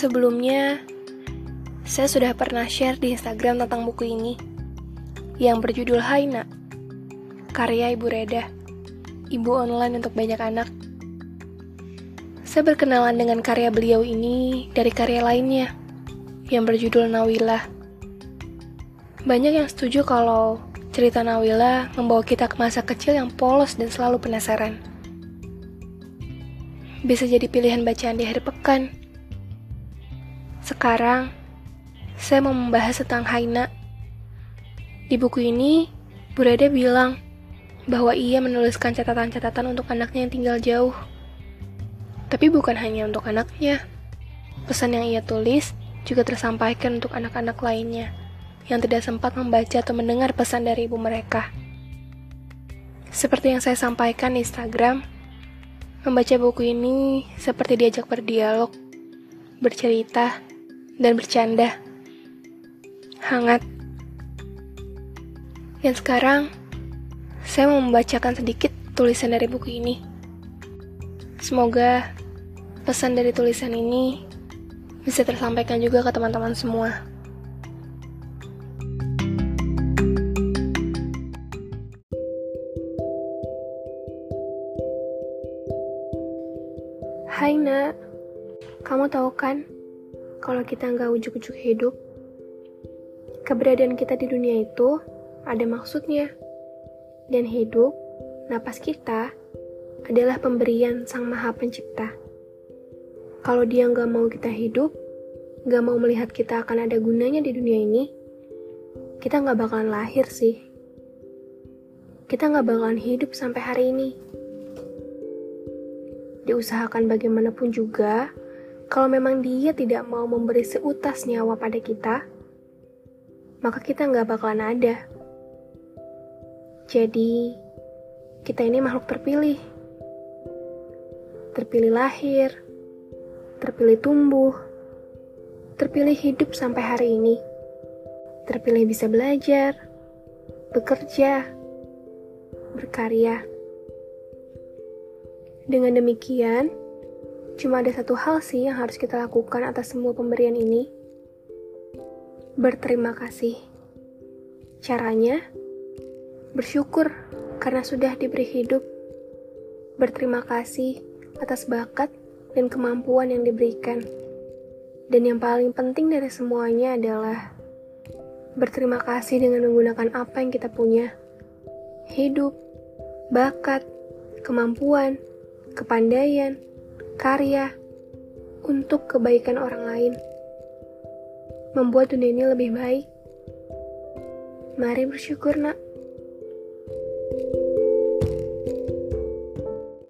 Sebelumnya, saya sudah pernah share di Instagram tentang buku ini yang berjudul Haina, karya Ibu Reda, ibu online untuk banyak anak. Saya berkenalan dengan karya beliau ini dari karya lainnya yang berjudul Nawila. Banyak yang setuju kalau cerita Nawila membawa kita ke masa kecil yang polos dan selalu penasaran. Bisa jadi pilihan bacaan di hari pekan. Sekarang, saya mau membahas tentang Haina. Di buku ini, Bu Reda bilang bahwa ia menuliskan catatan-catatan untuk anaknya yang tinggal jauh. Tapi bukan hanya untuk anaknya. Pesan yang ia tulis juga tersampaikan untuk anak-anak lainnya yang tidak sempat membaca atau mendengar pesan dari ibu mereka. Seperti yang saya sampaikan di Instagram, membaca buku ini seperti diajak berdialog, bercerita, dan bercanda. Hangat. Dan sekarang, saya mau membacakan sedikit tulisan dari buku ini. Semoga pesan dari tulisan ini bisa tersampaikan juga ke teman-teman semua. Hai nak, kamu tahu kan kalau kita nggak ujuk-ujuk hidup, keberadaan kita di dunia itu ada maksudnya. Dan hidup, napas kita, adalah pemberian Sang Maha Pencipta. Kalau dia nggak mau kita hidup, nggak mau melihat kita akan ada gunanya di dunia ini, kita nggak bakalan lahir sih. Kita nggak bakalan hidup sampai hari ini. Diusahakan bagaimanapun juga, kalau memang dia tidak mau memberi seutas nyawa pada kita, maka kita nggak bakalan ada. Jadi, kita ini makhluk terpilih terpilih lahir, terpilih tumbuh, terpilih hidup sampai hari ini, terpilih bisa belajar, bekerja, berkarya. Dengan demikian, cuma ada satu hal sih yang harus kita lakukan atas semua pemberian ini. Berterima kasih. Caranya, bersyukur karena sudah diberi hidup. Berterima kasih atas bakat dan kemampuan yang diberikan. Dan yang paling penting dari semuanya adalah berterima kasih dengan menggunakan apa yang kita punya. Hidup, bakat, kemampuan, kepandaian, karya, untuk kebaikan orang lain. Membuat dunia ini lebih baik. Mari bersyukur, nak.